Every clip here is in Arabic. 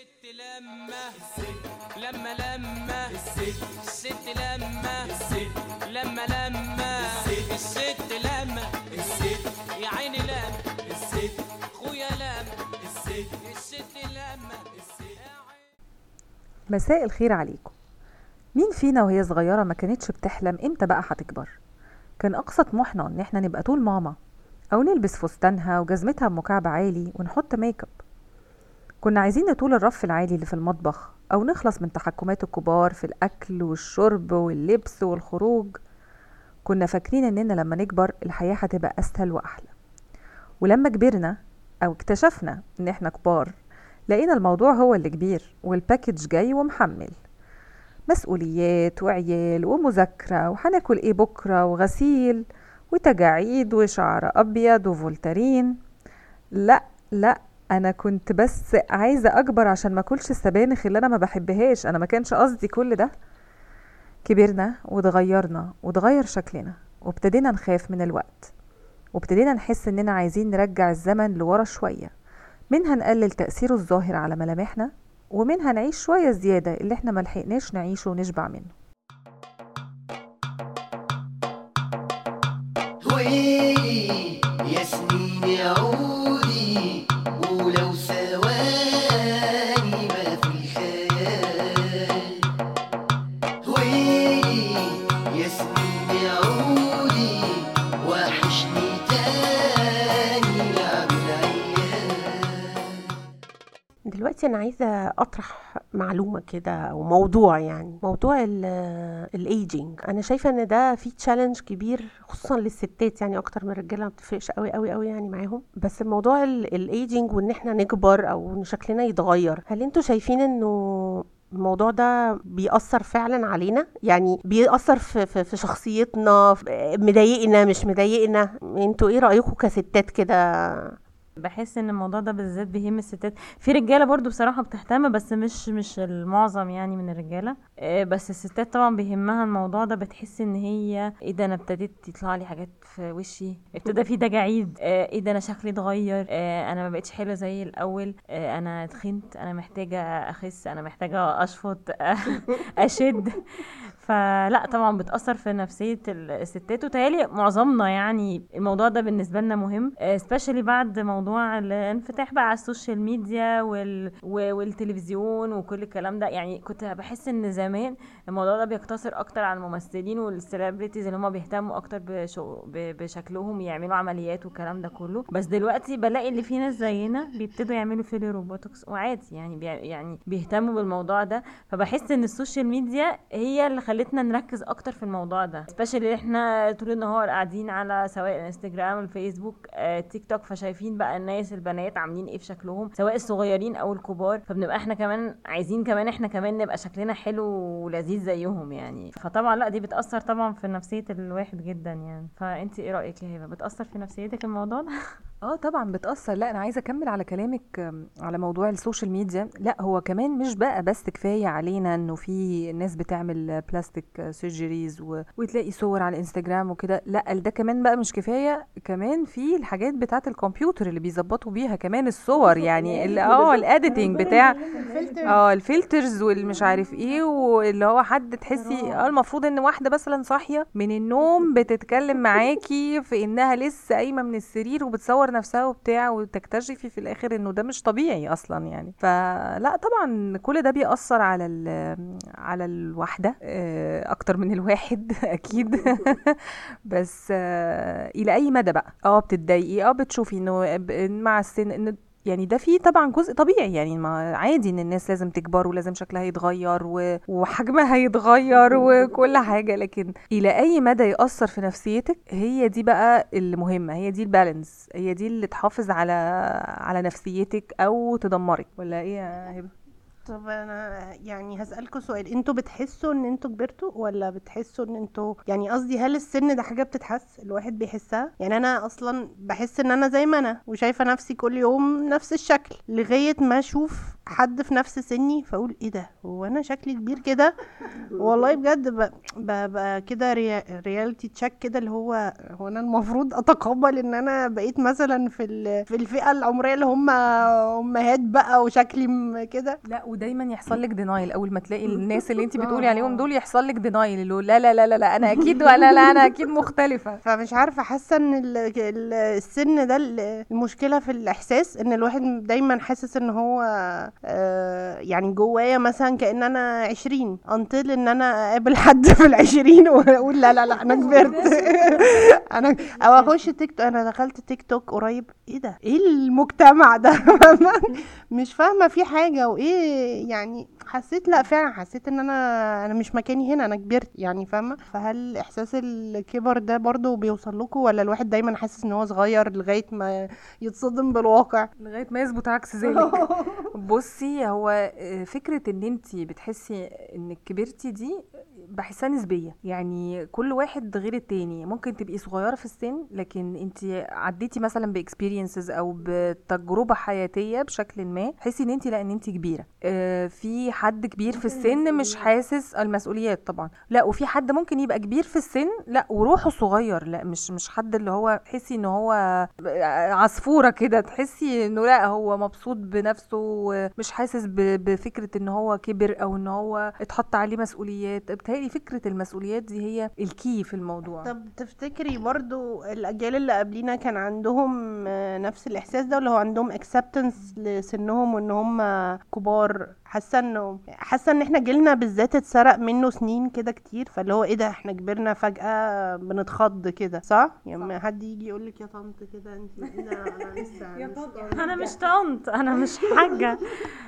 الست لما لما لما الست لما لما لما الست لما يا عيني لما خويا لما الست لما مساء الخير عليكم. مين فينا وهي صغيرة ما كانتش بتحلم إمتى بقى هتكبر؟ كان أقصى طموحنا إن إحنا نبقى طول ماما أو نلبس فستانها وجزمتها بمكعب عالي ونحط ميك أب. كنا عايزين نطول الرف العالي اللي في المطبخ أو نخلص من تحكمات الكبار في الأكل والشرب واللبس والخروج. كنا فاكرين إننا لما نكبر الحياة هتبقى أسهل وأحلى. ولما كبرنا أو اكتشفنا إن إحنا كبار لقينا الموضوع هو اللي كبير والباكج جاي ومحمل. مسؤوليات وعيال ومذاكرة وهناكل إيه بكرة وغسيل وتجاعيد وشعر أبيض وفولترين. لا لا أنا كنت بس عايزة أكبر عشان ما أكلش السبانخ اللي أنا ما بحبهاش. أنا ما كانش قصدي كل ده. كبرنا واتغيرنا واتغير شكلنا وابتدينا نخاف من الوقت وابتدينا نحس إننا عايزين نرجع الزمن لورا شوية. منها نقلل تأثيره الظاهر على ملامحنا ومنها نعيش شوية زيادة اللي إحنا ملحقناش نعيشه ونشبع منه. ويلي يا سنين عودي دلوقتي أنا عايزة أطرح معلومة كده أو موضوع يعني موضوع الايجينج أنا شايفة إن ده في challenge كبير خصوصا للستات يعني أكتر من الرجالة ما بتفرقش قوي قوي قوي يعني معاهم. بس موضوع الايجينج وإن إحنا نكبر أو إن شكلنا يتغير هل أنتوا شايفين إنه الموضوع ده بيأثر فعلا علينا؟ يعني بيأثر في, في, في شخصيتنا؟ مضايقنا مش مضايقنا؟ أنتوا إيه رأيكم كستات كده بحس إن الموضوع ده بالذات بيهم الستات. في رجالة برضو بصراحة بتهتم بس مش مش المعظم يعني من الرجالة. بس الستات طبعا بيهمها الموضوع ده بتحس إن هي إيه ده أنا ابتديت يطلع لي حاجات في وشي ابتدى في تجاعيد آه، إيه ده أنا شكلي اتغير آه، أنا ما بقتش حلوة زي الأول آه، أنا تخنت أنا محتاجة أخس أنا محتاجة أشفط أشد. فلا طبعا بتأثر في نفسية ال- الستات وتهيألي معظمنا يعني الموضوع ده بالنسبة لنا مهم especially بعد موضوع الانفتاح بقى على ال social media وال... والتلفزيون وكل الكلام ده. يعني كنت بحس إن زمان الموضوع ده بيقتصر أكتر على الممثلين وال celebrities اللي هم بيهتموا أكتر بشو... بشكلهم يعملوا عمليات والكلام ده كله. بس دلوقتي بلاقي اللي في ناس زينا بيبتدوا يعملوا filler و Botox وعادي يعني بي... يعني بيهتموا بالموضوع ده. فبحس إن ال social media هي اللي خلتنا نركز أكتر في الموضوع ده. especially إحنا طول النهار قاعدين على سواء الانستجرام الفيسبوك آه، تيك توك فشايفين بقى الناس البنات عاملين إيه في شكلهم سواء الصغيرين أو الكبار. فبنبقى إحنا كمان عايزين كمان إحنا كمان نبقى شكلنا حلو ولذيذ زيهم يعني. فطبعا لا دي بتأثر طبعا في نفسية الواحد جدا يعني. فانت إيه رأيك يا هبة؟ بتأثر في نفسيتك الموضوع ده؟ آه طبعا بتأثر. لا أنا عايزة أكمل على كلامك على موضوع ال social media. لا هو كمان مش بقى بس كفاية علينا إنه في ناس بتعمل plastic surgeries و... وتلاقي صور على الإنستجرام وكده. لا ده كمان بقى مش كفاية. كمان في الحاجات بتاعة الكمبيوتر اللي بيظبطوا بيها كمان الصور يعني ال- آه ال editing بتاع آه ال filters والمش عارف إيه واللي هو حد تحسي آه المفروض إن واحدة مثلا صاحية من النوم بتتكلم معاكي في إنها لسه قايمة من السرير وبتصور نفسها وبتاع وتكتشفي في الآخر إنه ده مش طبيعي أصلا يعني. فلا طبعا كل ده بيأثر على على الواحده آه، أكتر من الواحد أكيد. بس آه، إلى أي مدى بقى؟ آه بتتضايقي آه بتشوفي إنه ب- مع السن إن يعني ده فيه طبعا جزء طبيعي يعني ما عادي إن الناس لازم تكبر ولازم شكلها يتغير و... وحجمها يتغير وكل حاجة لكن إلى أي مدى يأثر في نفسيتك هي دي بقى المهمة هي دي البالانس هي دي اللي تحافظ على على نفسيتك أو تدمرك. ولا إيه يا هبة؟ طب أنا يعني هسألكوا سؤال أنتوا بتحسوا إن أنتوا كبرتوا ولا بتحسوا إن أنتوا يعني قصدي هل السن ده حاجة بتتحس الواحد بيحسها؟ يعني أنا أصلا بحس إن أنا زي ما أنا وشايفة نفسي كل يوم نفس الشكل لغاية ما أشوف حد في نفس سني فأقول إيه ده؟ هو أنا شكلي كبير كده؟ والله بجد ببقى كده رياليتي تشيك كده اللي هو هو أنا المفروض أتقبل إن أنا بقيت مثلا في في الفئة العمرية اللي هم أمهات بقى وشكلي كده؟ لا ودايما يحصل لك دينايل أول ما تلاقي الناس اللي أنت بتقولي عليهم دول يحصل لك دينايل اللي هو لا لا لا لا, أنا أكيد ولا لا أنا أكيد مختلفة. فمش عارفة حاسة إن ال- ال- السن ده ال- المشكلة في الإحساس إن الواحد دايما حاسس إن هو آه، يعني جوايا مثلا كأن أنا عشرين انطل إن أنا أقابل حد في العشرين وأقول لا لا لا أنا كبرت. أنا أو أخش تيك توك أنا دخلت تيك توك قريب. إيه ده؟ إيه المجتمع ده؟ مش فاهمة في حاجة. وإيه يعني حسيت لا فعلا حسيت إن أنا أنا مش مكاني هنا أنا كبرت يعني فاهمة؟ فهل إحساس الكبر ده برضو بيوصل لكم ولا الواحد دايما حاسس إن هو صغير لغاية ما يتصدم بالواقع؟ لغاية ما يثبت عكس ذلك. بصي هو آه، فكرة إن أنت بتحسي انك كبرتي دي بحسها نسبية. يعني كل واحد غير التاني. ممكن تبقي صغيرة في السن لكن أنت عديتي مثلا ب experiences أو بتجربة حياتية بشكل ما تحسي إن أنت لا إن أنت كبيرة. آه، في حد كبير في السن مش حاسس المسؤوليات طبعا. لا وفي حد ممكن يبقى كبير في السن لا وروحه صغير. لا مش مش حد اللي هو تحسي إن هو عصفورة كده تحسي إنه لا هو مبسوط بنفسه ومش حاسس بفكرة إن هو كبر أو إن هو اتحط عليه مسؤوليات. بتهيألي فكرة المسؤوليات دي هي ال key في الموضوع. طب تفتكري برضو الأجيال اللي قبلينا كان عندهم نفس الإحساس ده ولا هو عندهم اكسبتنس لسنهم وإن هم كبار؟ حاسة إنه حاسة إن إحنا جيلنا بالذات اتسرق منه سنين كده كتير فاللي هو إيه ده إحنا كبرنا فجأة بنتخض كده صح؟ يعني لما حد يجي يقول لك يا طنط كده أنت ده؟ أنا لسه مش طنط. أنا مش طنط أنا مش حاجة.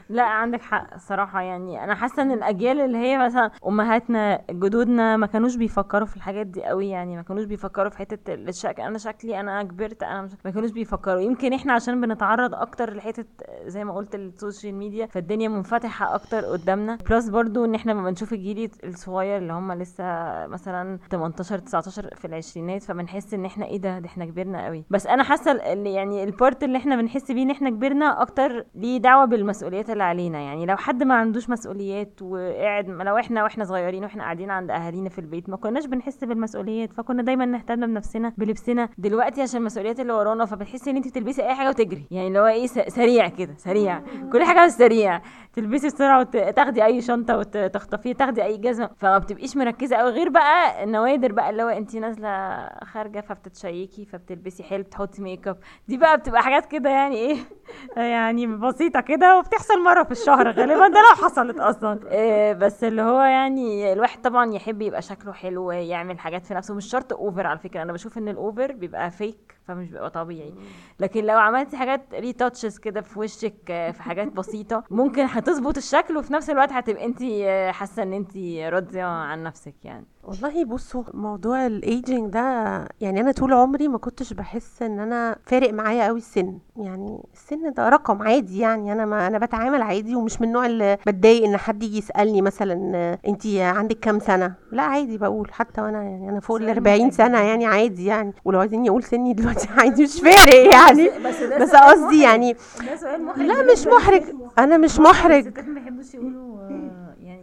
لا عندك حق صراحة. يعني أنا حاسة إن الأجيال اللي هي مثلا أمهاتنا جدودنا ما كانوش بيفكروا في الحاجات دي قوي. يعني ما كانوش بيفكروا في حتة الشك أنا شكلي أنا كبرت أنا مش ما كانوش بيفكروا. يمكن إحنا عشان بنتعرض أكتر لحتة زي ما قلت ال social media فالدنيا منفتحة أكتر قدامنا. plus برضو إن إحنا لما بنشوف الجيل الصغير اللي هم لسه مثلا 18 19 في العشرينات فبنحس إن إحنا إيه ده؟ ده إحنا كبرنا قوي. بس أنا حاسة يعني ال part اللي إحنا بنحس بيه إن إحنا كبرنا أكتر ليه دعوة بالمسؤوليات اللي علينا. يعني لو حد ما عندوش مسؤوليات وقاعد لو إحنا وإحنا صغيرين وإحنا قاعدين عند أهالينا في البيت ما كناش بنحس بالمسؤوليات فكنا دايما نهتم بنفسنا بلبسنا. دلوقتي عشان المسؤوليات اللي ورانا فبتحسي إن أنت بتلبسي أي حاجة وتجري. يعني اللي هو إيه سريع كده سريع. كل حاجة سريع. تلبسي بسرعة وتاخدي أي شنطة وتخطفيه تاخدي أي جزمة فما بتبقيش مركزة قوي غير بقى النوادر بقى اللي هو انت نازلة خارجة فبتتشيكي فبتلبسي حلو بتحطي make up دي بقى بتبقى حاجات كده يعني إيه يعني بسيطة كده وبتحصل مرة في الشهر غالبا ده لو حصلت أصلا. إيه بس اللي هو يعني الواحد طبعا يحب يبقى شكله حلو ويعمل حاجات في نفسه مش شرط over على فكرة أنا بشوف إن ال over بيبقى fake فمش بيبقى طبيعي. لكن لو عملتي حاجات retouches كده في وشك آه، في حاجات بسيطة ممكن هتظبط الشكل وفي نفس الوقت هتبقى انت حاسة ان انت راضية عن نفسك يعني. والله بصوا موضوع الايجينج ده يعني أنا طول عمري ما كنتش بحس إن أنا فارق معايا قوي السن. يعني السن ده رقم عادي يعني أنا ما أنا بتعامل عادي ومش من النوع اللي بتضايق إن حد يجي يسألني مثلا انت عندك كام سنة؟ لا عادي بقول حتى وأنا يعني أنا فوق ال 40 سنة يعني عادي يعني. ولو عايزين يقول سني دلوقتي عادي مش فارق يعني. بس قصدي. يعني لا مش محرج. أنا مش محرج. الستات ما يقولوا آه،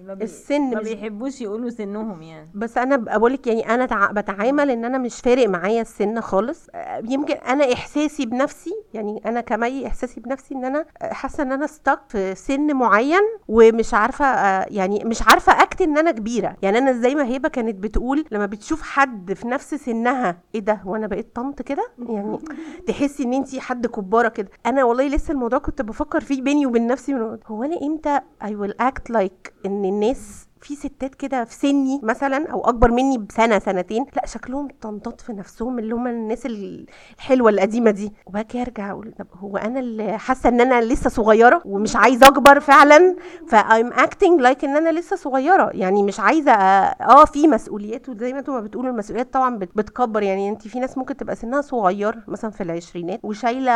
ما, بي... السن ما بيحبوش يقولوا سنهم يعني. بس أنا بقول لك يعني أنا تع... بتعامل إن أنا مش فارق معايا السن خالص. يمكن أنا إحساسي بنفسي يعني أنا كمي إحساسي بنفسي إن أنا حاسة إن أنا ستك في سن معين ومش عارفة يعني مش عارفة اكت إن أنا كبيرة. يعني أنا زي ما هبة كانت بتقول لما بتشوف حد في نفس سنها إيه ده؟ وأنا بقيت طنط كده؟ يعني تحسي إن انت حد كبارة كده. أنا والله لسه الموضوع كنت بفكر فيه بيني وبين نفسي هو أنا إمتى I will act like ان الناس في ستات كده في سني مثلا أو أكبر مني بسنة سنتين لا شكلهم طنطات في نفسهم اللي هم الناس ال- الحلوة القديمة دي. وبقى أرجع أقول طب هو أنا اللي حاسة إن أنا لسه صغيرة ومش عايزة أكبر فعلا؟ ف I'm acting like إن أنا لسه صغيرة. يعني مش عايزة آه في مسؤوليات وزي ما أنتوا ما بتقولوا المسؤوليات طبعا بت- بتكبر. يعني انت في ناس ممكن تبقى سنها صغير مثلا في العشرينات وشايلة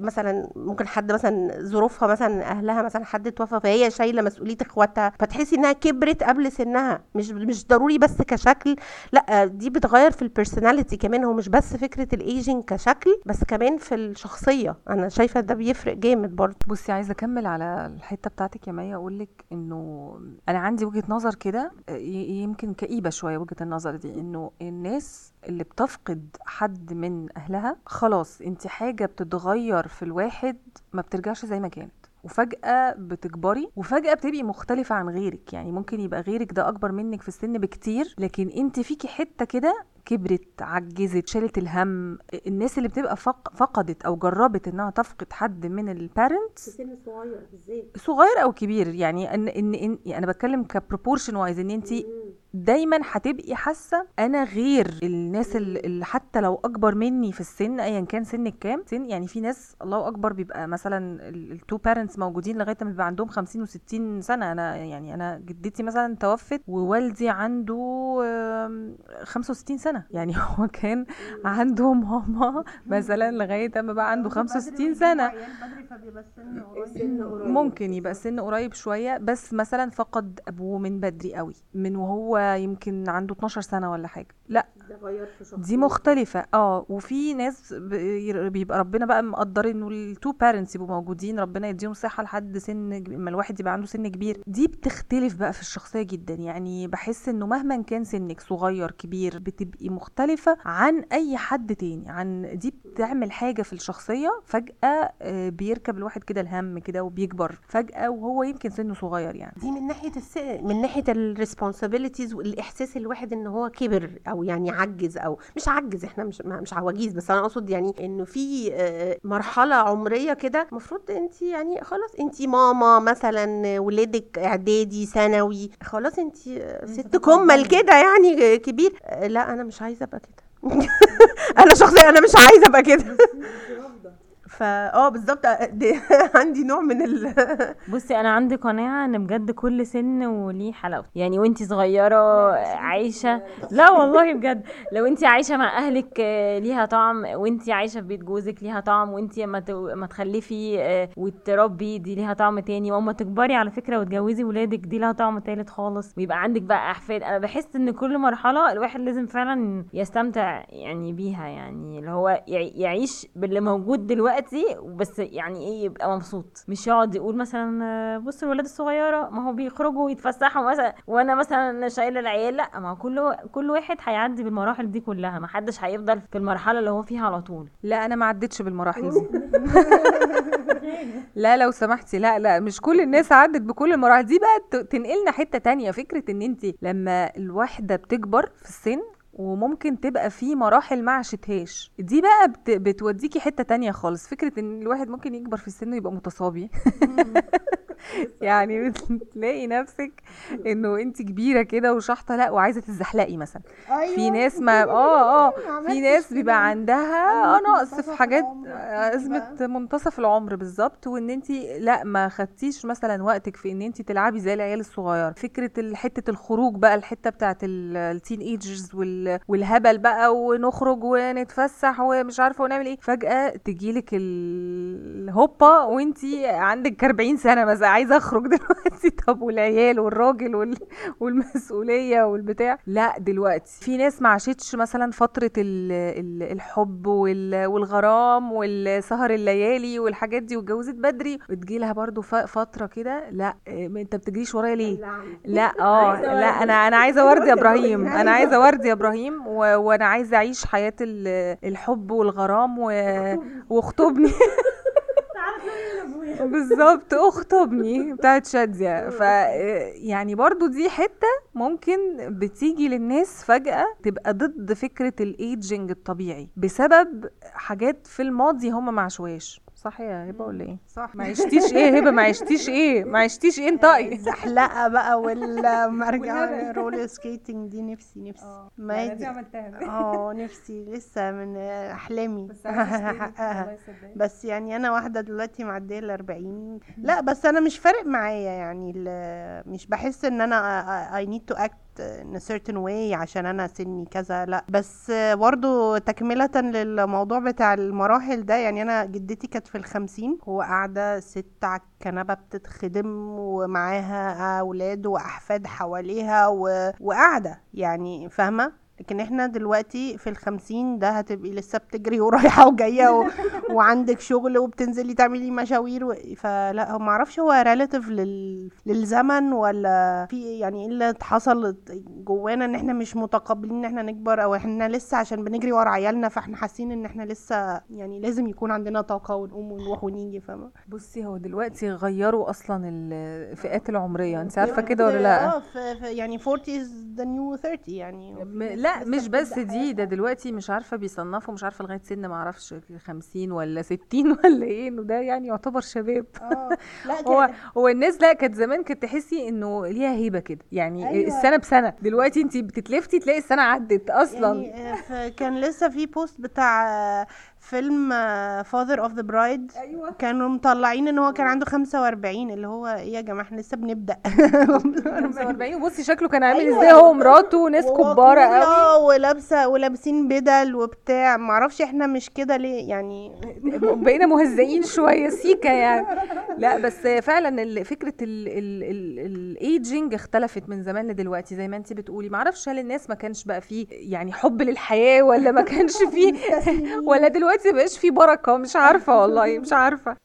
مثلا ممكن حد مثلا ظروفها مثلا أهلها مثلا حد توفى فهي شايلة مسؤولية إخواتها فتحسي إنها كبرت قبل سنها. مش مش ضروري بس كشكل. لا دي بتغير في ال personality كمان. هو مش بس فكرة الايجنج كشكل بس كمان في الشخصية. أنا شايفة ده بيفرق جامد برضه. بصي عايزة أكمل على الحتة بتاعتك يا مي أقول لك إنه أنا عندي وجهة نظر كده يمكن كئيبة شوية وجهة النظر دي. إنه الناس اللي بتفقد حد من أهلها خلاص انت حاجة بتتغير في الواحد ما بترجعش زي ما كانت. وفجأة بتكبري وفجأة بتبقي مختلفة عن غيرك. يعني ممكن يبقى غيرك ده أكبر منك في السن بكتير لكن انت فيكي حتة كده كبرت عجزت شالت الهم الناس اللي بتبقى فق... فقدت أو جربت إنها تفقد حد من ال parents سن صغير بالذات. صغير أو كبير. يعني ان ان, إن يعني أنا بتكلم ك proportion wise إن انت دايما هتبقي حاسة أنا غير الناس اللي حتى لو أكبر مني في السن ايا كان سنك كام؟ سن يعني في ناس الله أكبر بيبقى مثلا ال two parents موجودين لغاية ما بيبقى عندهم 50 و60 سنة. أنا يعني أنا جدتي مثلا توفت ووالدي عنده آم، 65 سنة. يعني هو كان عنده ماما مثلا لغاية ما بقى عنده 65 سنة. ممكن يبقى السن قريب شوية بس مثلا فقد أبوه من بدري قوي من وهو يمكن عنده 12 سنة ولا حاجة. لا. دي مختلفة. آه وفي ناس بيبقى ربنا بقى مقدر إنه ال two parents يبقوا موجودين ربنا يديهم صحة لحد سن اما الواحد يبقى عنده سن كبير. دي بتختلف بقى في الشخصية جدا. يعني بحس إنه مهما كان سنك صغير كبير بتبقي مختلفة عن أي حد تاني. عن دي بتعمل حاجة في الشخصية فجأة آه، بيركب الواحد كده الهم كده وبيكبر فجأة وهو يمكن سنه صغير يعني. دي من ناحية الس... من ناحية ال responsibilities والإحساس الواحد إن هو كبر أو يعني عجز أو مش عجز إحنا مش مش عواجيز بس أنا أقصد يعني إنه في آه، مرحلة عمرية كده المفروض انت يعني خلاص انت ماما مثلا ولادك إعدادي ثانوي خلاص انت ست كمل كده يعني كبير. آه، لا أنا مش عايزة أبقى كده. أنا شخصيا أنا مش عايزة أبقى كده. فا آه بالظبط دي- عندي نوع من ال بصي أنا عندي قناعة إن بجد كل سن وليه حلاوته. يعني وانتي صغيرة عايشة لا والله بجد. لو انتي عايشة مع أهلك آه، ليها طعم وانتي عايشة في بيت جوزك ليها طعم وانتي اما ت- اما تخلفي آه، وتربي دي ليها طعم تاني. وأما تكبري على فكرة وتجوزي ولادك دي لها طعم تالت خالص. ويبقى عندك بقى أحفاد. أنا بحس إن كل مرحلة الواحد لازم فعلا يستمتع يعني بيها. يعني اللي هو يع- يعيش باللي موجود دلوقتي بس يعني إيه يبقى مبسوط. مش يقعد يقول مثلا بص الولاد الصغيرة ما هو بيخرجوا ويتفسحوا مثلا وأنا مثلا شايلة العيال. لا ما هو كل كل واحد هيعدي بالمراحل دي كلها. ما حدش هيفضل في المرحلة اللي هو فيها على طول. لا أنا ما عدتش بالمراحل دي. لا لو سمحتي. لا لا مش كل الناس عدت بكل المراحل. دي بقى تنقلنا حتة تانية. فكرة إن انت لما الواحدة بتكبر في السن وممكن تبقى في مراحل ما عشتهاش دي بقى بت... بتوديكي حتة تانية خالص. فكرة إن الواحد ممكن يكبر في السن ويبقى متصابي. يعني بتلاقي نفسك إنه انت كبيرة كده وشحطة لأ وعايزة تتزحلقي مثلا. في ناس ما آه آه في ناس بيبقى عندها آه نقص في حاجات آه، أزمة منتصف العمر بالظبط. وإن انت لأ ما خدتيش مثلا وقتك في إن انت تلعبي زي العيال الصغير. فكرة حتة الخروج بقى الحتة بتاعت التين ايجرز والهبل بقى ونخرج ونتفسح ومش عارفة ونعمل إيه. فجأة تجيلك ال- الهوبا وانت عندك 40 سنة مثلا عايزة أخرج دلوقتي. طب والعيال والراجل وال... والمسؤولية والبتاع. لا دلوقتي. في ناس ما عاشتش مثلا فترة ال... ال- الحب وال... والغرام والسهر الليالي والحاجات دي واتجوزت بدري. وتجيلها برضو ف... فترة كده. لا انت بتجريش ورايا ليه؟ لا آه لا أنا أنا عايزة ورد يا إبراهيم. أنا عايزة ورد يا إبراهيم. و... وأنا عايزة أعيش حياة ال... الحب والغرام و... واخطبني. بالظبط اخطبني بتاعت شادية. ف يعني برضو دي حتة ممكن بتيجي للناس فجأة تبقى ضد فكرة الايجنج الطبيعي بسبب حاجات في الماضي هم ما عاشوهاش. صح يا هبة ولا إيه؟ صح. ما عشتيش إيه هبة؟ ما عشتيش إيه؟ ما عشتيش إيه؟ انطقي. الزحلقة بقى والمرجع roller skating دي نفسي نفسي. ما هي دي- عملتها. آه نفسي. لسه من أحلامي. حققها. بس يعني أنا واحدة دلوقتي معدية ال 40 لا بس أنا مش فارق معايا يعني مش بحس إن أنا I need to act in a certain way عشان أنا سني كذا لأ. بس برضو تكملة للموضوع بتاع المراحل ده يعني أنا جدتي كانت في الخمسين وقاعدة ست على الكنبة بتتخدم ومعاها أولاد وأحفاد حواليها و... وقاعدة يعني فاهمة؟ لكن إحنا دلوقتي في الخمسين ده هتبقي لسه بتجري ورايحة وجاية و... وعندك شغل وبتنزلي تعملي مشاوير و... فلا هو معرفش هو ريلاتيف لل... للزمن ولا في يعني إيه اللي حصل جوانا ان إحنا مش متقبلين ان إحنا نكبر أو إحنا لسه عشان بنجري ورا عيالنا فاحنا حاسين ان إحنا لسه يعني لازم يكون عندنا طاقة ونقوم ونروح ونيجي فاهمة؟ بصي هو دلوقتي غيروا أصلا الفئات العمرية انت عارفة كده ولا لأ؟ آه يعني 40 is the new 30 يعني. م- لا مش بس دي ده دلوقتي مش عارفة بيصنفوا مش عارفة لغاية سن ما أعرفش 50 ولا 60 ولا إيه انه ده يعني يعتبر شباب. آه لا هو هو الناس لا كانت زمان كانت تحسي انه ليها هيبة كده. يعني أيوة. السنة بسنة. دلوقتي انت بتتلفتي تلاقي السنة عدت أصلا. يعني آه، كان لسه في بوست بتاع فيلم Father of the Bride أيوه. كانوا مطلعين إن هو كان عنده 45 اللي هو إيه يا جماعة إحنا لسه بنبدأ. 45 وبصي شكله كان عامل أيوة. إزاي؟ هو ومراته وناس كبارة قوي. آه ولابسة ولابسين بدل وبتاع. معرفش إحنا مش كده ليه يعني. بقينا مهزئين شوية سيكا يعني. لا بس فعلا فكرة الايجنج اختلفت من زمان لدلوقتي زي ما انت بتقولي. معرفش هل الناس ما كانش بقى فيه يعني حب للحياة ولا ما كانش فيه ولا دلوقتي مبقاش فيه بركة مش عارفة والله مش عارفة.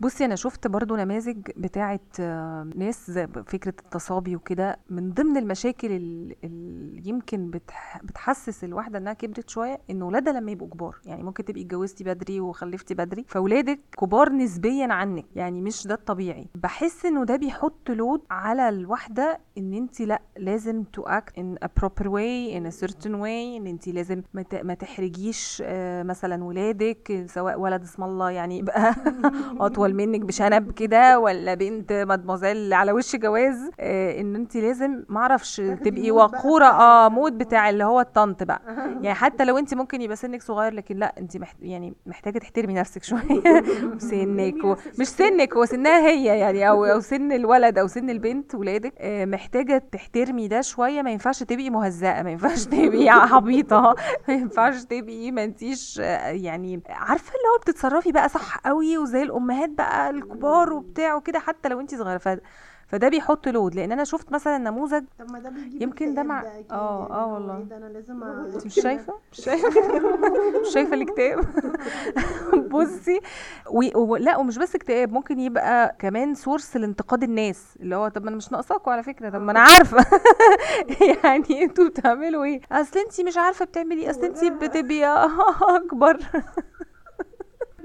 بصي أنا شفت برضو نماذج بتاعه آه، ناس فكرة التصابي وكده من ضمن المشاكل اللي يمكن بتح بتحسس الواحدة إنها كبرت شوية إن ولادها لما يبقوا كبار يعني ممكن تبقي اتجوزتي بدري وخلفتي بدري فاولادك كبار نسبيا عنك يعني مش ده الطبيعي. بحس إنه ده بيحط load على الواحدة إن أنت لأ لازم to act in a proper way in a certain way إن أنت لازم ما تحرجيش آه، مثلا ولادك سواء ولد اسم الله يعني يبقى أطول منك بشنب كده ولا بنت مدموزيل على وش جواز. آه، إن انت لازم معرفش تبقي وقورة آه مود بتاع اللي هو الطنط بقى. يعني حتى لو انت ممكن يبقى سنك صغير لكن لا انت محت... يعني محتاجة تحترمي نفسك شوية. سنك و... مش سنك هو سنها هي يعني أو أو سن الولد أو سن البنت ولادك. آه، محتاجة تحترمي ده شوية. ما ينفعش تبقي مهزأة ما ينفعش تبقي عبيطة ما ينفعش تبقي ما أنتيش آه، يعني عارفة اللي هو بتتصرفي بقى صح قوي وزي الأمهات بقى الكبار وبتاع وكده حتى لو انت صغيرة. فده بيحط لود لأن أنا شفت مثلا نموذج طب ما ده بيجيب يمكن ده مع- آه، يعني آه هو والله. إيه ده؟ أنا لازم أنت مش شايفة؟ مش شايفة؟ مش شايفة الاكتئاب بصي و... و... لا ومش بس اكتئاب ممكن يبقى كمان سورس لانتقاد الناس اللي هو طب ما أنا مش ناقصاكوا على فكرة طب ما أنا عارفة. يعني أنتوا بتعملوا إيه؟ أصل انت مش عارفة بتعملي إيه؟ أصل انت بتبقي أكبر.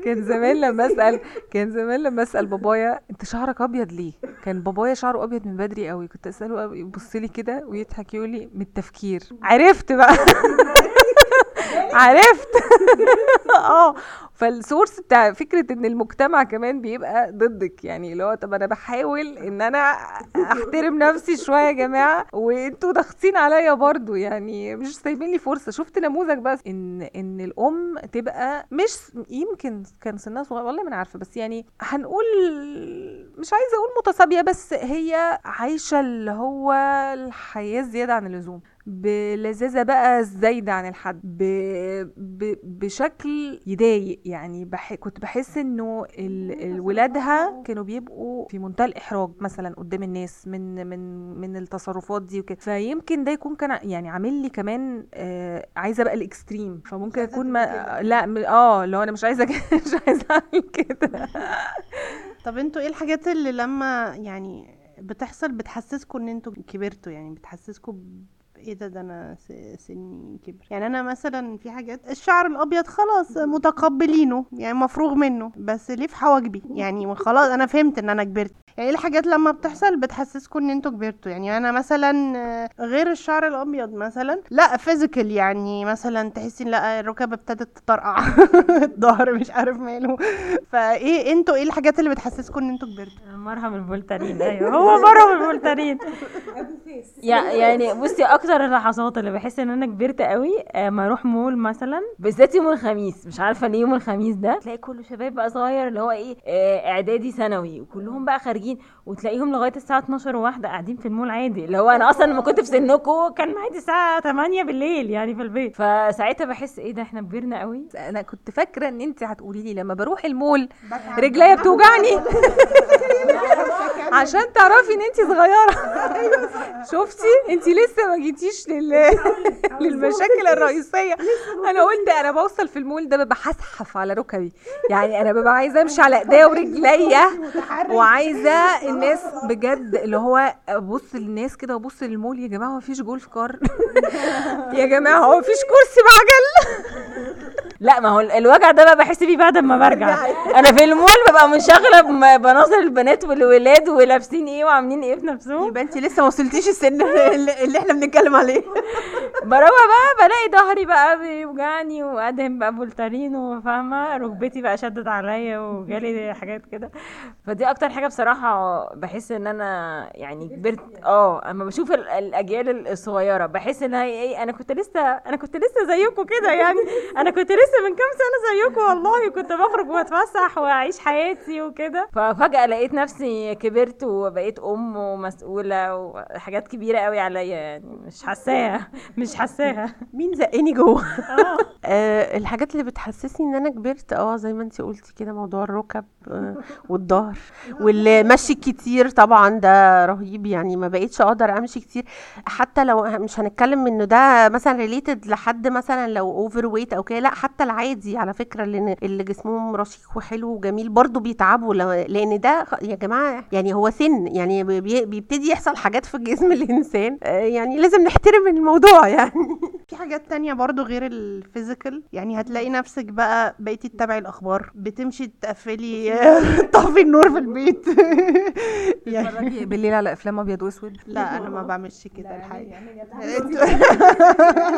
كان زمان لما أسأل كان زمان لما أسأل بابايا أنت شعرك أبيض ليه؟ كان بابايا شعره أبيض من بدري قوي. كنت أسأله يبص لي كده ويضحك يقول لي من التفكير. عرفت بقى. عرفت. آه. فالسورس بتاع فكرة إن المجتمع كمان بيبقى ضدك. يعني اللي هو طب أنا بحاول إن أنا أحترم نفسي شوية يا جماعة. وأنتوا ضاغطين عليا برضو. يعني مش سايبين لي فرصة. شفت نموذج بس. إن إن الأم تبقى مش يمكن كان سنها صغير. والله ما أنا عارفة. بس يعني هنقول مش عايزة أقول متصابيه بس هي عايشة اللي هو الحياة زيادة عن اللزوم. بلذاذة بقى زايدة عن الحد. ب... بشكل يضايق. يعني بح... كنت بحس إنه ال... ولادها كانوا بيبقوا في منتهى الإحراج مثلا قدام الناس من من من التصرفات دي وكده. فيمكن ده يكون كان يعني عامل لي كمان آه عايزة بقى الإكستريم. فممكن أكون ما. لا م- آه لو أنا مش عايزة مش عايزة أعمل كده. طب أنتوا إيه الحاجات اللي لما يعني بتحصل بتحسسكم إن أنتوا كبرتوا؟ يعني بتحسسكم إيه ده؟ ده أنا سني كبر. يعني أنا مثلا في حاجات الشعر الأبيض خلاص متقبلينه يعني مفروغ منه بس ليه في حواجبي؟ يعني خلاص أنا فهمت إن أنا كبرت. يعني إيه الحاجات لما بتحصل بتحسسكم إن أنتوا كبرتوا؟ يعني أنا مثلا آه، غير الشعر الأبيض مثلا لا physical يعني مثلا تحسي لا الركبه ابتدت تطرقع الظهر مش عارف ماله. فإيه أنتوا إيه الحاجات اللي بتحسسكم إن أنتوا كبرتوا؟ مرهم الفولتارين أيوه. هو مرهم الفولتارين يع- يعني بصي أكتر اللحظات اللي بحس إن أنا كبرت قوي آه، ما أروح مول مثلا بالذات يوم الخميس مش عارفة ليه يوم الخميس ده. تلاقي كله شباب بقى صغير اللي هو إيه آه، إعدادي ثانوي وكلهم بقى خارجين وتلاقيهم لغاية الساعة 12 وواحده قاعدين في المول عادي. اللي هو أنا أصلا لما كنت في سنكم كان معادي الساعة 8 بالليل يعني في البيت. فساعتها بحس إيه ده إحنا كبرنا قوي. أنا كنت فاكرة إن انت هتقولي لي لما بروح المول رجليا بتوجعني. عشان تعرفي إن انت صغيرة. شفتي؟ انت لسه ما جيتيش لل... للمشاكل الرئيسية. أنا قلت أنا بوصل في المول ده ببقى هزحف على ركبي. يعني أنا ببقى عايزة أمشي على إيديا ورجليا. وعايزة الناس بجد اللي هو ابص للناس كده وابص للمول يا جماعة هو مفيش جولف كار؟ يا جماعة هو مفيش كرسي بعجل لا ما هو ال- الوجع ده بقى بحس بيه بعد ما برجع. أنا في المول ببقى منشغلة بناظر البنات والولاد ولابسين إيه وعاملين إيه في نفسهم. يبقى انت لسه ما وصلتيش السن اللي إحنا بنتكلم عليه. بروح بقى بلاقي ظهري بقى بيوجعني وأدهم بقى فولتارين وفاهمة ركبتي بقى شدت عليا وجالي حاجات كده. فدي أكتر حاجة بصراحة بحس إن أنا يعني كبرت. آه أما بشوف ال- الأجيال الصغيرة بحس ان هي إيه أنا كنت لسه أنا كنت لسه زيكم كده يعني. أنا كنت لسه من كام سنة زيكم والله كنت بخرج واتفسح وأعيش حياتي وكده. ففجاه لقيت نفسي كبرت وبقيت أم ومسؤولة وحاجات كبيرة قوي عليا يعني مش حاساها مش حاساها. مين زقني جوه؟ آه الحاجات اللي بتحسسني إن أنا كبرت آه زي ما انت قلتي كده موضوع الركب آه والظهر والمشي الكتير طبعا ده رهيب يعني ما بقيتش أقدر أمشي كتير. حتى لو مش هنتكلم انه ده مثلا related لحد مثلا لو overweight أو كده لا حتى العادي على فكرة اللي اللي جسمهم رشيق وحلو وجميل برضو بيتعبوا لأن ده يا جماعة يعني هو سن يعني بي- بيبتدي يحصل حاجات في جسم الإنسان آه يعني لازم نحترم الموضوع يعني. في حاجات تانية برضو غير ال physical يعني هتلاقي نفسك بقى بقيتي تتابعي الأخبار. بتمشي تقفلي طفي النور في البيت. يعني بالليل على أفلام أبيض وأسود؟ لا أنا ما بعملش كده الحقيقة.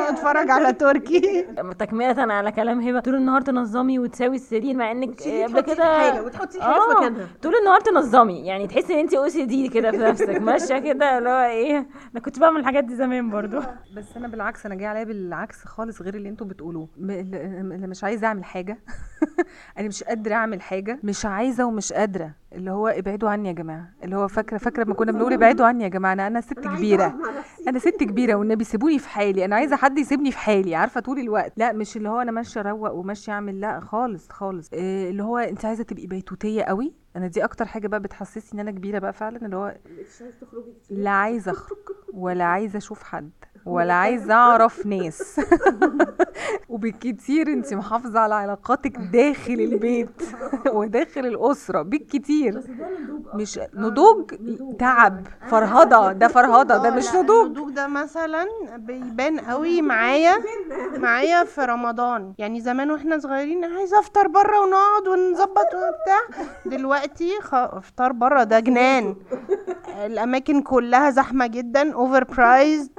اتفرج على تركي. تكملة على كلام هبة. طول النهار تنظمي وتساوي السرير مع إنك قبل كده وتحطي آه طول النهار تنظمي. يعني تحسي إن انت أو سي دي كده في نفسك ماشية كده اللي هو إيه. أنا كنت بعمل الحاجات دي زمان برضو. بس أنا بالعكس أنا جاي عليا بالعكس خالص غير اللي أنتوا بتقولوه. اللي مش عايزة أعمل حاجة. أنا مش قادرة أعمل حاجة. مش عايزة ومش قادرة. اللي هو ابعدوا عني يا جماعة. اللي هو فاكرة فاكرة لما كنا بنقول ابعدوا عني يا جماعة. أنا أنا ست كبيرة. أنا ست كبيرة والنبي سيبوني في حالي. أنا عايزة حد يسيبني في حالي. عارفة طول الوقت. لا مش اللي هو أنا ماشية أروق وماشية أعمل. لا خالص خالص. إيه اللي هو أنت عايزة تبقي بيتوتية قوي؟ أنا دي أكتر حاجة بقى بتحسسني إن أنا كبيرة بقى فعلا. اللي هو لا عايزة أخرج. ولا عايزة أشوف حد. ولا عايزة أعرف ناس. وبالكتير أنت محافظة على علاقاتك داخل البيت وداخل الأسرة بالكتير. مش نضوج تعب فرهضة. ده فرهضة ده آه، مش نضوج. النضوج ده مثلا بيبان قوي معايا معايا في رمضان. يعني زمان وإحنا صغيرين عايزة أفطر بره ونقعد ونظبط وبتاع. دلوقتي خ... أفطار بره ده جنان. الأماكن كلها زحمة جدا overpriced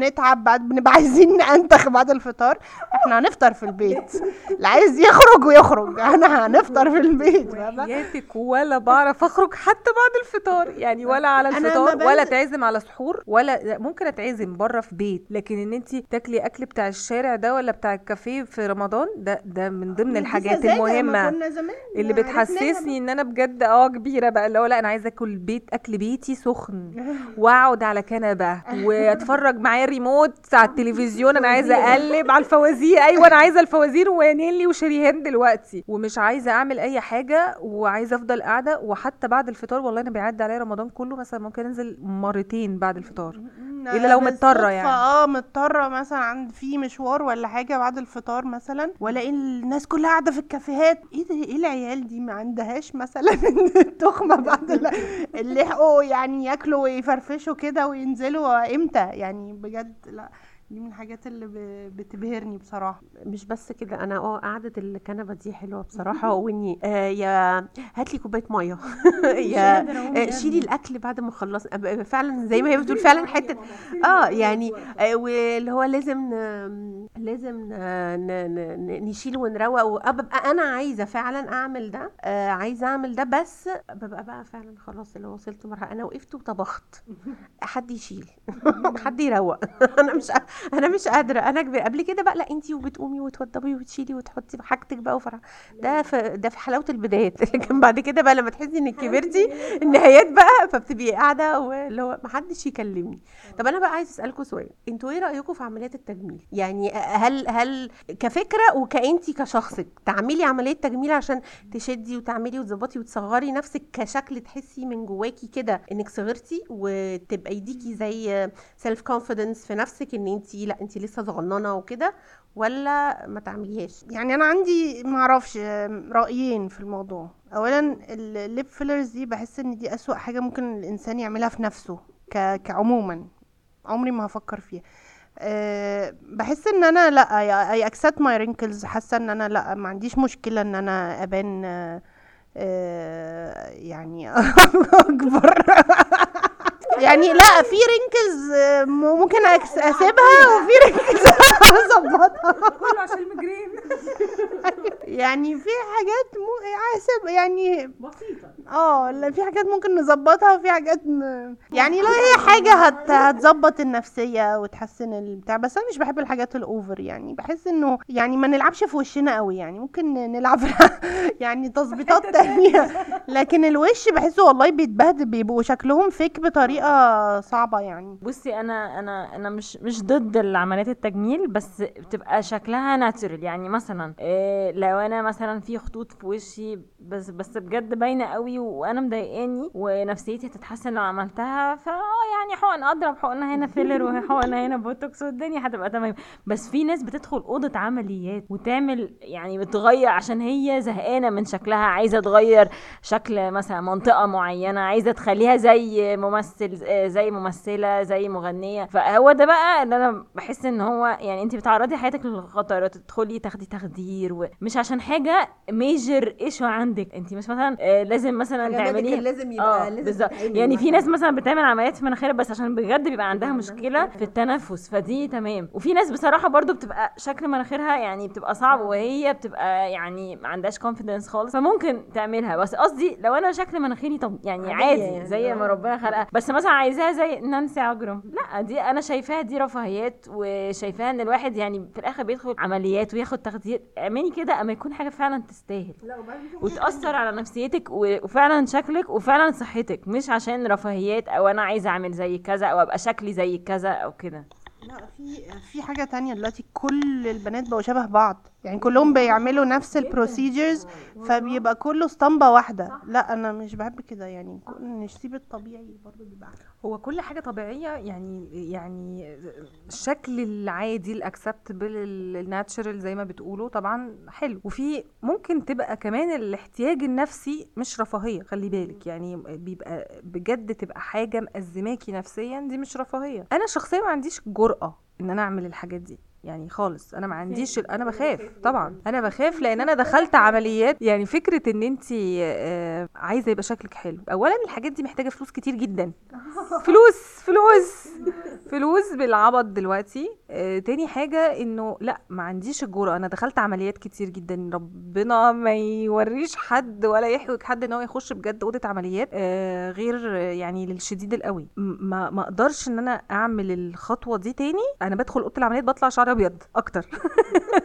بنتعب بعد بنبقى عايزين ننتخ بعد الفطار. إحنا هنفطر في البيت. اللي عايز يخرج ويخرج إحنا هنفطر في البيت؟ حياتك ولا بعرف اخرج حتى بعد الفطار. يعني ولا على الفطار ولا تعزم على سحور ولا لا، ممكن اتعزم بره في بيت. لكن ان انت تاكلي اكل بتاع الشارع ده ولا بتاع الكافيه في رمضان ده ده من ضمن الحاجات المهمة اللي بتحسسني ان أنا بجد آه كبيرة بقى. اللي هو لا أنا عايزة اكل بيت اكل بيتي سخن. واقعد على كنبة واتفرج معايا الريموت على التلفزيون أنا عايزة أقلب على الفوازير. أيوه أنا عايزة الفوازير ونيلي وشريهان دلوقتي. ومش عايزة أعمل أي حاجة وعايزة أفضل قاعدة. وحتى بعد الفطار والله أنا بيعدي عليا رمضان كله مثلا ممكن أنزل مرتين بعد الفطار. إلا لو بالصدفة يعني. آه مضطرة مثلا عند في مشوار ولا حاجة بعد الفطار مثلا وألاقي الناس كلها قاعدة في الكافيهات. إيه ده؟ إيه العيال دي؟ ما عندهاش مثلا التخمة بعد ال- اللي يعني ياكلوا ويفرفشوا كده وينزلوا إمتى؟ يعني بجد لا دي من الحاجات اللي بتبهرني بصراحة. مش بس كده أنا آه قعدة الكنبة دي حلوة بصراحة. وإني آه يا هات لي كوباية مية. يا آه شيلي الأكل بعد ما خلص فعلا زي ما هي بتقول فعلا حتة آه يعني آه واللي هو لازم لازم نشيل ونروق. وأبقى أنا عايزة فعلا أعمل ده آه عايزة أعمل ده بس ببقى بقى فعلا خلاص اللي وصلت مرحلة أنا وقفت وطبخت. حد يشيل حد يروق. أنا مش أنا مش قادرة. أنا قبل كده بقى لا أنتي وبتقومي وتوضبي وتشيلي وتحطي حاجتك بقى وفرح. ده في ده في حلاوة البدايات. لكن بعد كده بقى لما تحسي إنك كبرتي النهايات بقى فبتبقي قاعدة واللي هو محدش يكلمني. طب أنا بقى عايز أسألكم سؤال. أنتوا إيه رأيكم في عمليات التجميل؟ يعني هل هل كفكرة وكانتي كشخصك تعملي عملية تجميل عشان تشدي وتعملي وتظبطي وتصغري نفسك كشكل تحسي من جواكي كده إنك صغرتي وتبقى يديكي زي self confidence في نفسك إن أنت لأ أنت لسه صغننة وكده ولا ما تعمليهاش؟ يعني أنا عندي معرفش رأيين في الموضوع. اولا ال lip fillers دي بحس إن دي أسوأ حاجة ممكن الإنسان يعملها في نفسه ك... كعموما. عمري ما هفكر فيها. أه بحس إن أنا لأ I accept my wrinkles حاسة إن أنا لأ ما عنديش مشكلة إن أنا أبان آه، يعني أكبر. يعني لا في wrinkles ممكن أكس- أسيبها وفي wrinkles أظبطها. كله عشان المجرين. يعني في حاجات مو اسيب يعني بسيطة. آه في حاجات ممكن نظبطها وفي حاجات م... يعني لو هي حاجة هت... هتظبط النفسية وتحسن البتاع بس أنا مش بحب الحاجات ال over يعني. بحس إنه يعني ما نلعبش في وشنا قوي يعني. ممكن نلعب يعني تظبيطات تانية. لكن الوش بحسه والله بيتبهدل بيبقوا شكلهم فيك بطريقة صعبة يعني. بصي أنا أنا أنا مش مش ضد العمليات التجميل بس بتبقى شكلها natural يعني مثلا إيه لو أنا مثلا في خطوط في وشي بس بس بجد باينة قوي وأنا مضايقاني ونفسيتي هتتحسن لو عملتها فا يعني حقن أضرب حقنه هنا filler وحقنه هنا بوتوكس والدنيا هتبقى تمام. بس في ناس بتدخل أوضة عمليات وتعمل يعني بتغير عشان هي زهقانة من شكلها عايزة تغير شكل مثلا منطقة معينة عايزة تخليها زي ممثل آه، زي ممثلة زي مغنية. فهو ده بقى اللي أنا بحس إن هو يعني انت بتعرضي حياتك للخطر تدخلي تاخدي تخدير ومش عشان حاجة major issue عندك. انت مش مثلا آه، لازم مثلا تعملي لازم آه بالظبط. يعني في ناس مثلا بتعمل عمليات في مناخيرها بس عشان بجد بيبقى عندها مشكلة في التنفس. فدي تمام. وفي ناس بصراحة برضو بتبقى شكل مناخيرها يعني بتبقى صعب وهي بتبقى يعني ما عندهاش confidence خالص. فممكن تعملها. بس قصدي لو أنا شكل مناخيري طب يعني عادي يعني، زي ما آه. ربنا خلقها. بس مثلا عايزاها زي نانسي عجرم. لا دي أنا شايفاها دي رفاهيات وشايفاها إن الواحد يعني في الآخر بيدخل عمليات وياخد تخدير اعملي كده أما يكون حاجة فعلا تستاهل. وتأثر على نفسيتك وفعلا شكلك وفعلا صحتك مش عشان رفاهيات أو أنا عايزه أعمل زي كذا أو أبقى شكلي زي كذا أو كده. لا في في حاجة تانية دلوقتي كل البنات بقوا شبه بعض. يعني كلهم بيعملوا نفس البروسيجرز فبيبقى كله اسطمبة واحدة. لا أنا مش بحب كده يعني. نسيب الطبيعي برضه بيبقى. هو كل حاجة طبيعية يعني يعني الشكل العادي الاكسبتبل الناتشرال زي ما بتقولوا طبعا حلو. وفي ممكن تبقى كمان الاحتياج النفسي مش رفاهية خلي بالك. يعني بيبقى بجد تبقى حاجة مأزماكي نفسيا دي مش رفاهية. أنا شخصيا ما عنديش جرأة إن أنا أعمل الحاجات دي. يعني خالص. أنا ما عنديش أنا بخاف طبعا. أنا بخاف لأن أنا دخلت عمليات. يعني فكرة إن أنت عايزة يبقى شكلك حلو. اولا الحاجات دي محتاجة فلوس كتير جدا. فلوس! فلوس. فلوس بالعبط دلوقتي. آه، تاني حاجة إنه لأ ما عنديش الجرأة. أنا دخلت عمليات كتير جدا. ربنا ما يوريش حد ولا يحوج حد إن هو يخش بجد أوضة عمليات آه، غير يعني للشديد القوي. ما ما أقدرش إن أنا أعمل الخطوة دي تاني. أنا بدخل أوضة العمليات بطلع شعري أبيض أكتر.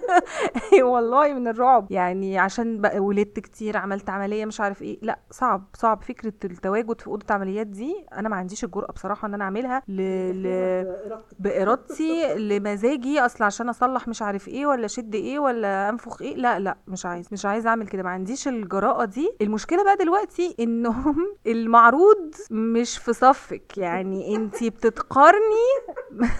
والله من الرعب. يعني عشان بقى ولدت كتير عملت عملية مش عارف إيه. لأ صعب صعب. فكرة التواجد في أوضة عمليات دي أنا ما عنديش الجرأة بصراحة إن أنا اعملها ل... ل... بإرادتي. لمزاجي. أصل عشان أصلح مش عارف إيه ولا أشد إيه ولا أنفخ إيه. لا لا مش عايز مش عايز أعمل كده. ما عنديش الجراءة دي. المشكلة بقى دلوقتي إنهم المعروض مش في صفك. يعني انتي بتتقارني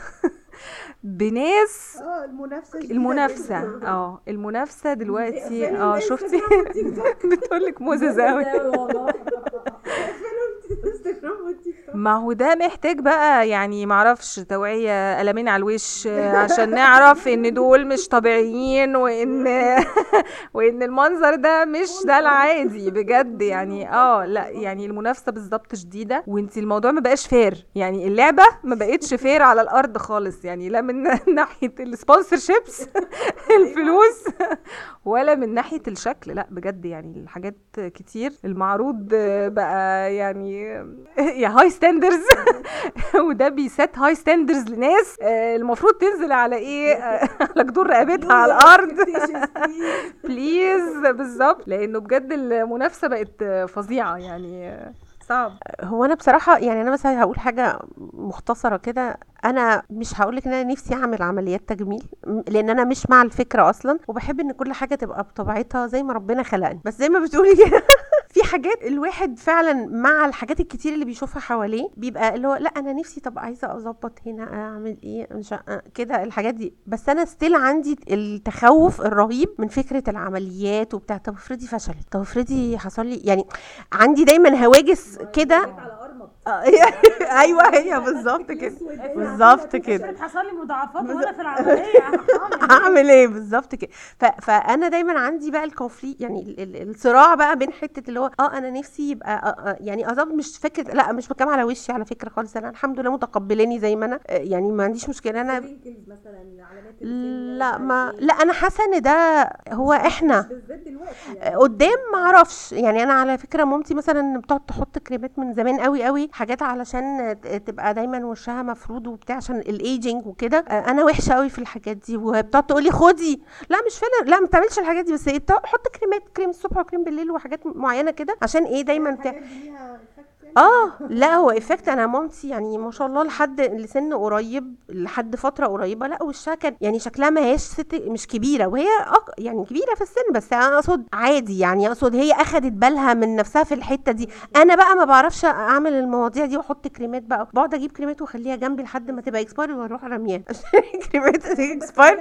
بناس آه المنافسة المنافسة. آه المنافسة دلوقتي. آه شفتي؟ بتقول لك موزز قوي ما هو ده محتاج بقى يعني معرفش توعية قلمين على الوش عشان نعرف إن دول مش طبيعيين وإن وإن المنظر ده مش ده العادي بجد يعني آه لا يعني المنافسة بالظبط شديدة. وانت الموضوع ما بقاش fair يعني اللعبة ما بقتش fair على الأرض خالص يعني لا من ناحية ال sponsorships الفلوس ولا من ناحية الشكل لا بجد يعني الحاجات كتير. المعروض بقى يعني يا high standards وده بي set high standards لناس. آه، المفروض تنزل على إيه؟ آه، على جدور رقبتها على الأرض. please بالظبط. لأنه بجد المنافسة بقت فظيعة يعني صعب. هو أنا بصراحة يعني أنا مثلا هقول حاجة مختصرة كده. أنا مش هقول لك إن أنا نفسي أعمل عمليات تجميل لأن أنا مش مع الفكرة أصلا وبحب إن كل حاجة تبقى بطبيعتها زي ما ربنا خلقني. بس زي ما بتقولي كده في حاجات الواحد فعلا مع الحاجات الكتير اللي بيشوفها حواليه بيبقى اللي هو لأ أنا نفسي طب عايزة أظبط هنا أعمل إيه مش كده الحاجات دي. بس أنا ستيل عندي التخوف الرهيب من فكرة العمليات وبتاع. طب افرضي فشلت طب افرضي حصل لي يعني عندي دايما هواجس كده. أيوه هي بالظبط كده. بالظبط كده. حصل لي مضاعفات وأنا في العملية. هعمل إيه؟ بالظبط كده. فأنا دايما عندي بقى ال conflict يعني ال- ال- الصراع بقى بين حتة اللي هو آه أنا نفسي يبقى آه آه يعني اظبط مش فكرة لأ مش بتكلم على وشي على فكرة خالص. أنا الحمد لله متقبلاني زي ما أنا. آه، يعني ما عنديش مشكلة. أنا لا ما لأ أنا حاسة إن ده هو إحنا. آه، قدام ما أعرفش. يعني أنا على فكرة مامتي مثلا بتقعد تحط كريمات من زمان قوي قوي حاجات علشان تبقى دايما وشها مفرود وبتاع عشان الايجنج وكده. آه، أنا وحشة قوي في الحاجات دي. وبتقعد تقول لي خدي. لا مش فعلا لا ما تعملش الحاجات دي. بس إيه حط كريمات كريم الصبح وكريم بالليل وحاجات معينة كده عشان إيه دايما بتاع آه لا هو effect أنا مامتي يعني ما شاء الله لحد لسن قريب لحد فترة قريبة لا وشها كان يعني شكلها ما هياش ست مش كبيرة وهي أق... يعني كبيرة في السن بس أنا أقصد عادي يعني أقصد هي أخدت بالها من نفسها في الحتة دي. أنا بقى ما بعرفش أعمل المواضيع دي وأحط كريمات بقى بقعد أجيب كريمات وأخليها جنبي لحد ما تبقى expire وأروح رميها كريمات expire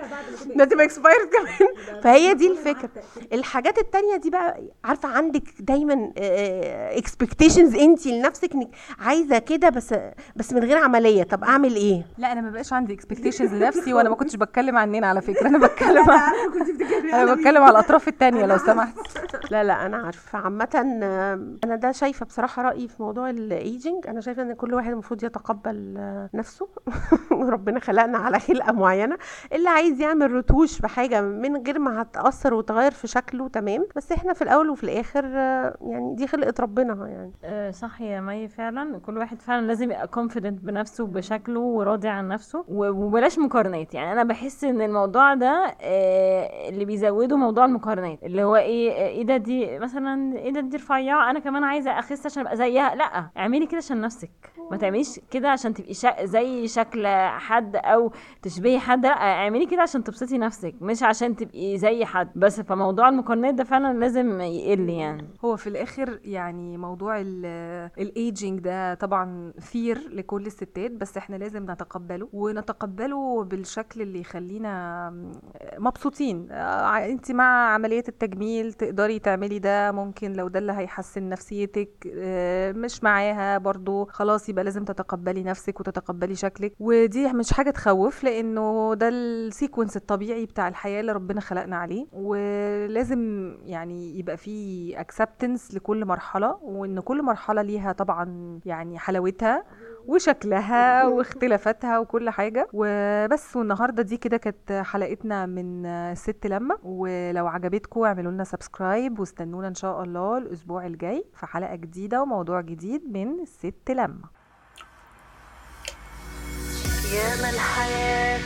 ما تبقى expire كمان. فهي دي الفكرة. الحاجات التانية دي بقى عارفة عندك دايما expectations انت لنفسك انك عايزة كده بس بس من غير عملية. طب أعمل إيه؟ لا أنا ما بقاش عندي expectations لنفسي وأنا ما كنتش بتكلم عننا على فكرة. أنا بتكلم عن... أنا بتكلم على الأطراف التانية لو سمحت. لا لا أنا عارفة. عامة أنا ده شايفة بصراحة رأيي في موضوع الايجنج أنا شايفة إن كل واحد المفروض يتقبل آه، نفسه. وربنا خلقنا على خلقه معينة. اللي عايز يعمل رتوش بحاجة من غير ما هتأثر وتغير في شكله تمام. بس إحنا في الأول وفي الآخر آه، يعني دي خلقة ربنا يعني. آه، صح يا مي فعلا. كل واحد فعلا لازم يبقى confident بنفسه بشكله وراضي عن نفسه وبلاش مقارنات. يعني أنا بحس إن الموضوع ده آه، اللي بيزوده موضوع المقارنات. اللي هو إيه آه، إيه ده دي مثلا إيه ده دي رفيعة أنا كمان عايزة أخس عشان أبقى زيها. لأ اعملي كده عشان نفسك. ما تعمليش كده عشان تبقي شا... زي شكل حد أو تشبهي حد. لأ اعملي كده عشان تبسطي نفسك مش عشان تبقي زي حد. بس فموضوع المقارنات ده فعلا لازم يقل يعني. هو في الآخر يعني موضوع الايجينج ده طبعا fair لكل الستات بس إحنا لازم نتقبله ونتقبله بالشكل اللي يخلينا مبسوطين. أنت مع عمليات التجميل تقدري تعملي ده ممكن لو ده اللي هيحسن نفسيتك آه، مش معاها برضو خلاص يبقى لازم تتقبلي نفسك وتتقبلي شكلك. ودي مش حاجة تخوف لأنه ده ال sequence الطبيعي بتاع الحياة اللي ربنا خلقنا عليه. ولازم يعني يبقى في acceptance لكل مرحلة وإن كل مرحلة ليها طبعا يعني حلاوتها وشكلها واختلافاتها وكل حاجة. وبس والنهاردة دي كده كانت حلقتنا من ست لما. ولو عجبتكم اعملوا لنا subscribe واستنونا إن شاء الله الأسبوع الجاي في حلقة جديدة وموضوع جديد من ست لما. يا ما الحياة